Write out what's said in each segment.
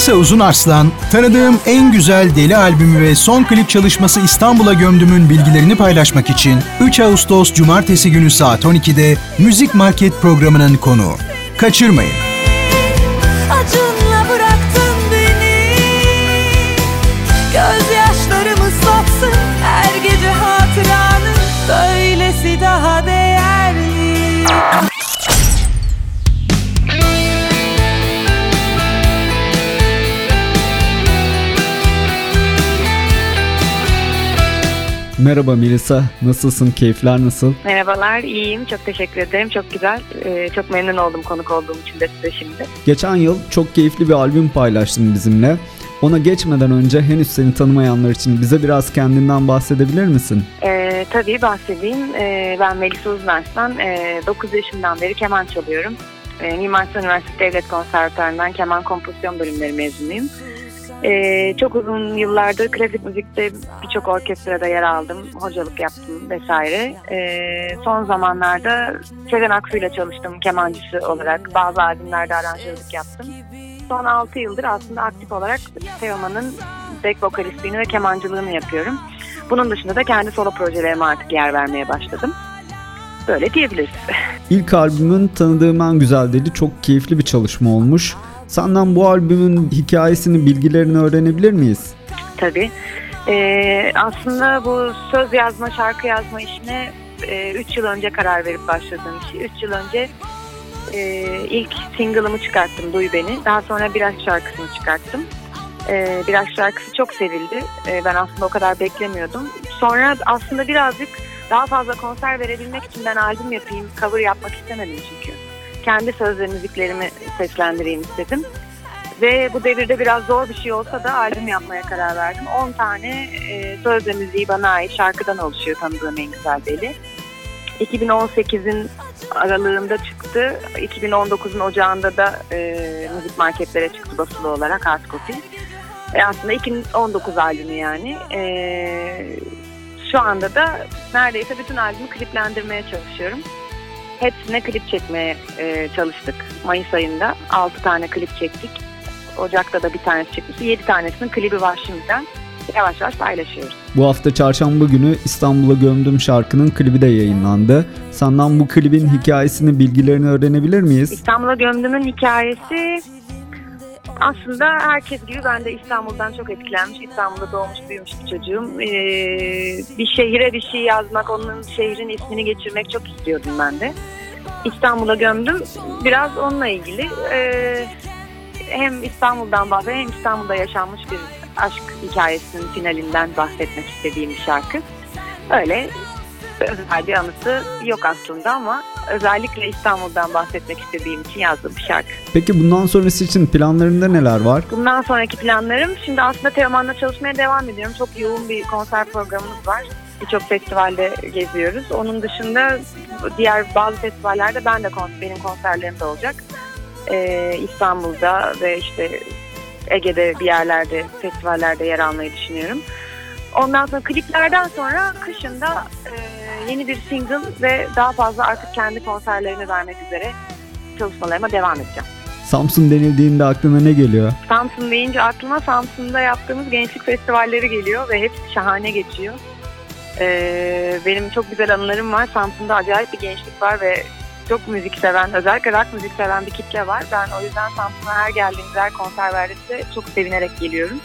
Melisa Uzunarslan, tanıdığım en güzel deli albümü ve son klip çalışması İstanbul'a gömdümün bilgilerini paylaşmak için 3 Ağustos Cumartesi günü saat 12'de Müzik Market programının konuğu. Kaçırmayın. Merhaba Melisa, nasılsın? Keyifler nasıl? Merhabalar, iyiyim. Çok teşekkür ederim. Çok güzel. Ee, çok memnun oldum konuk olduğum için de size şimdi. Geçen yıl çok keyifli bir albüm paylaştın bizimle. Ona geçmeden önce henüz seni tanımayanlar için bize biraz kendinden bahsedebilir misin? Ee, tabii bahsedeyim. Ee, ben Melisa Uznarslan. Ee, 9 yaşından beri keman çalıyorum. Ee, Mimar Sinan Üniversitesi Devlet Konservatuarı'ndan keman kompozisyon bölümleri mezunuyum. Ee, çok uzun yıllardır klasik müzikte birçok orkestrada yer aldım, hocalık yaptım vesaire. Ee, son zamanlarda Sezen Aksu ile çalıştım kemancısı olarak. Bazı albümlerde aranjörlük yaptım. Son 6 yıldır aslında aktif olarak Teoman'ın back vokalistliğini ve kemancılığını yapıyorum. Bunun dışında da kendi solo projelerime artık yer vermeye başladım. Böyle diyebiliriz. İlk albümün Tanıdığım En Güzel dedi çok keyifli bir çalışma olmuş. Senden bu albümün hikayesini, bilgilerini öğrenebilir miyiz? Tabii. Ee, aslında bu söz yazma, şarkı yazma işine 3 yıl önce karar verip başladığım işi. 3 yıl önce e, ilk single'ımı çıkarttım Duy Beni. Daha sonra Biraz şarkısını çıkarttım. Ee, Biraz şarkısı çok sevildi. Ee, ben aslında o kadar beklemiyordum. Sonra aslında birazcık daha fazla konser verebilmek için ben albüm yapayım, cover yapmak istemedim çünkü. Kendi söz müziklerimi seslendireyim istedim. Ve bu devirde biraz zor bir şey olsa da albüm yapmaya karar verdim. 10 tane e, söz ve müziği bana ait şarkıdan oluşuyor tanıdığım en güzel deli. 2018'in aralığında çıktı. 2019'un ocağında da e, müzik marketlere çıktı basılı olarak hard copy. E, aslında 2019 albümü yani. E, şu anda da neredeyse bütün albümü kliplendirmeye çalışıyorum. Hepsine klip çekmeye e, çalıştık Mayıs ayında. 6 tane klip çektik. Ocak'ta da bir tanesi çıkmıştı. 7 tanesinin klibi var şimdiden. Yavaş yavaş paylaşıyoruz. Bu hafta çarşamba günü İstanbul'a Gömdüm şarkının klibi de yayınlandı. Senden bu klibin hikayesini, bilgilerini öğrenebilir miyiz? İstanbul'a Gömdüm'ün hikayesi aslında herkes gibi ben de İstanbul'dan çok etkilenmiş. İstanbul'da doğmuş büyümüş bir çocuğum. Ee, bir şehire bir şey yazmak, onun şehrin ismini geçirmek çok istiyordum ben de. İstanbul'a gömdüm. Biraz onunla ilgili. Ee, hem İstanbul'dan bahsediyor hem İstanbul'da yaşanmış bir aşk hikayesinin finalinden bahsetmek istediğim bir şarkı. Öyle özel bir anısı yok aslında ama özellikle İstanbul'dan bahsetmek istediğim için yazdığım bir şarkı. Peki bundan sonrası için planlarında neler var? Bundan sonraki planlarım şimdi aslında Teoman'la çalışmaya devam ediyorum. Çok yoğun bir konser programımız var. Birçok festivalde geziyoruz. Onun dışında diğer bazı festivallerde ben de kons- benim konserlerim de olacak. Ee, İstanbul'da ve işte Ege'de bir yerlerde festivallerde yer almayı düşünüyorum. Ondan sonra kliplerden sonra kışında e, yeni bir single ve daha fazla artık kendi konserlerimi vermek üzere çalışmalarıma devam edeceğim. Samsun denildiğinde aklına ne geliyor? Samsun deyince aklıma Samsun'da yaptığımız gençlik festivalleri geliyor ve hepsi şahane geçiyor. Ee, benim çok güzel anılarım var. Samsun'da acayip bir gençlik var ve çok müzik seven, özellikle rock müzik seven bir kitle var. Ben o yüzden Samsun'a her geldiğimde, her konser verdiğimde çok sevinerek geliyorum.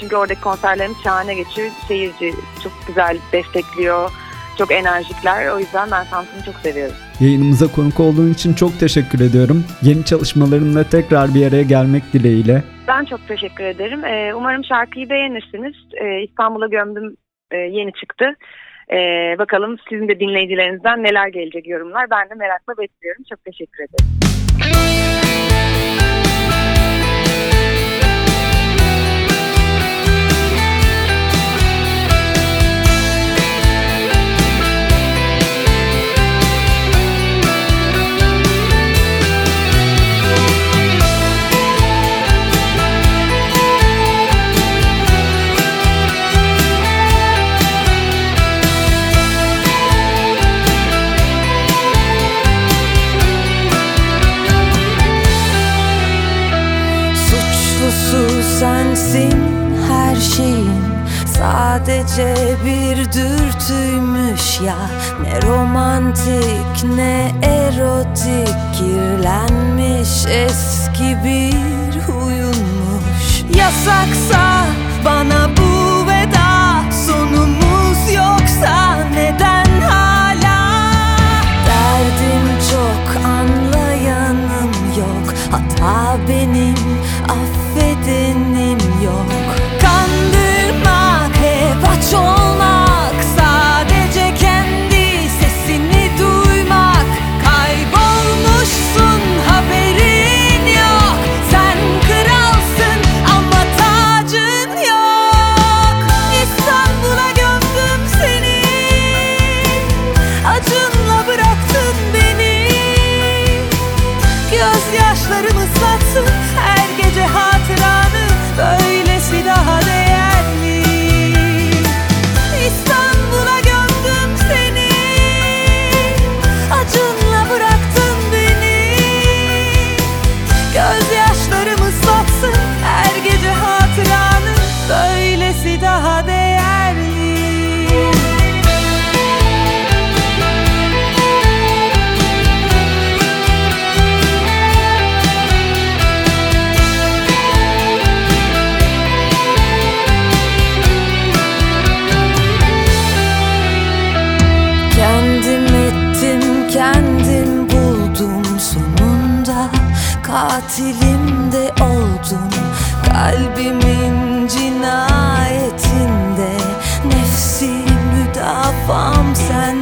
Çünkü oradaki konserlerimiz şahane geçiyor. Seyirci çok güzel destekliyor, çok enerjikler. O yüzden ben Samsun'u çok seviyorum. Yayınımıza konuk olduğun için çok teşekkür ediyorum. Yeni çalışmalarınla tekrar bir araya gelmek dileğiyle. Ben çok teşekkür ederim. Ee, umarım şarkıyı beğenirsiniz. Ee, İstanbul'a gömdüm e, yeni çıktı. Ee, bakalım sizin de dinleyicilerinizden neler gelecek yorumlar. Ben de merakla bekliyorum. Çok teşekkür ederim. Sadece bir dürtüymüş ya. Ne romantik ne erotik Kirlenmiş eski bir huyunmuş. Yasaksa bana bu veda Sonumuz yoksa neden Gözyaşlarım ıslatsın Katilim de oldum kalbimin cinayetinde Nefsi müdafam sen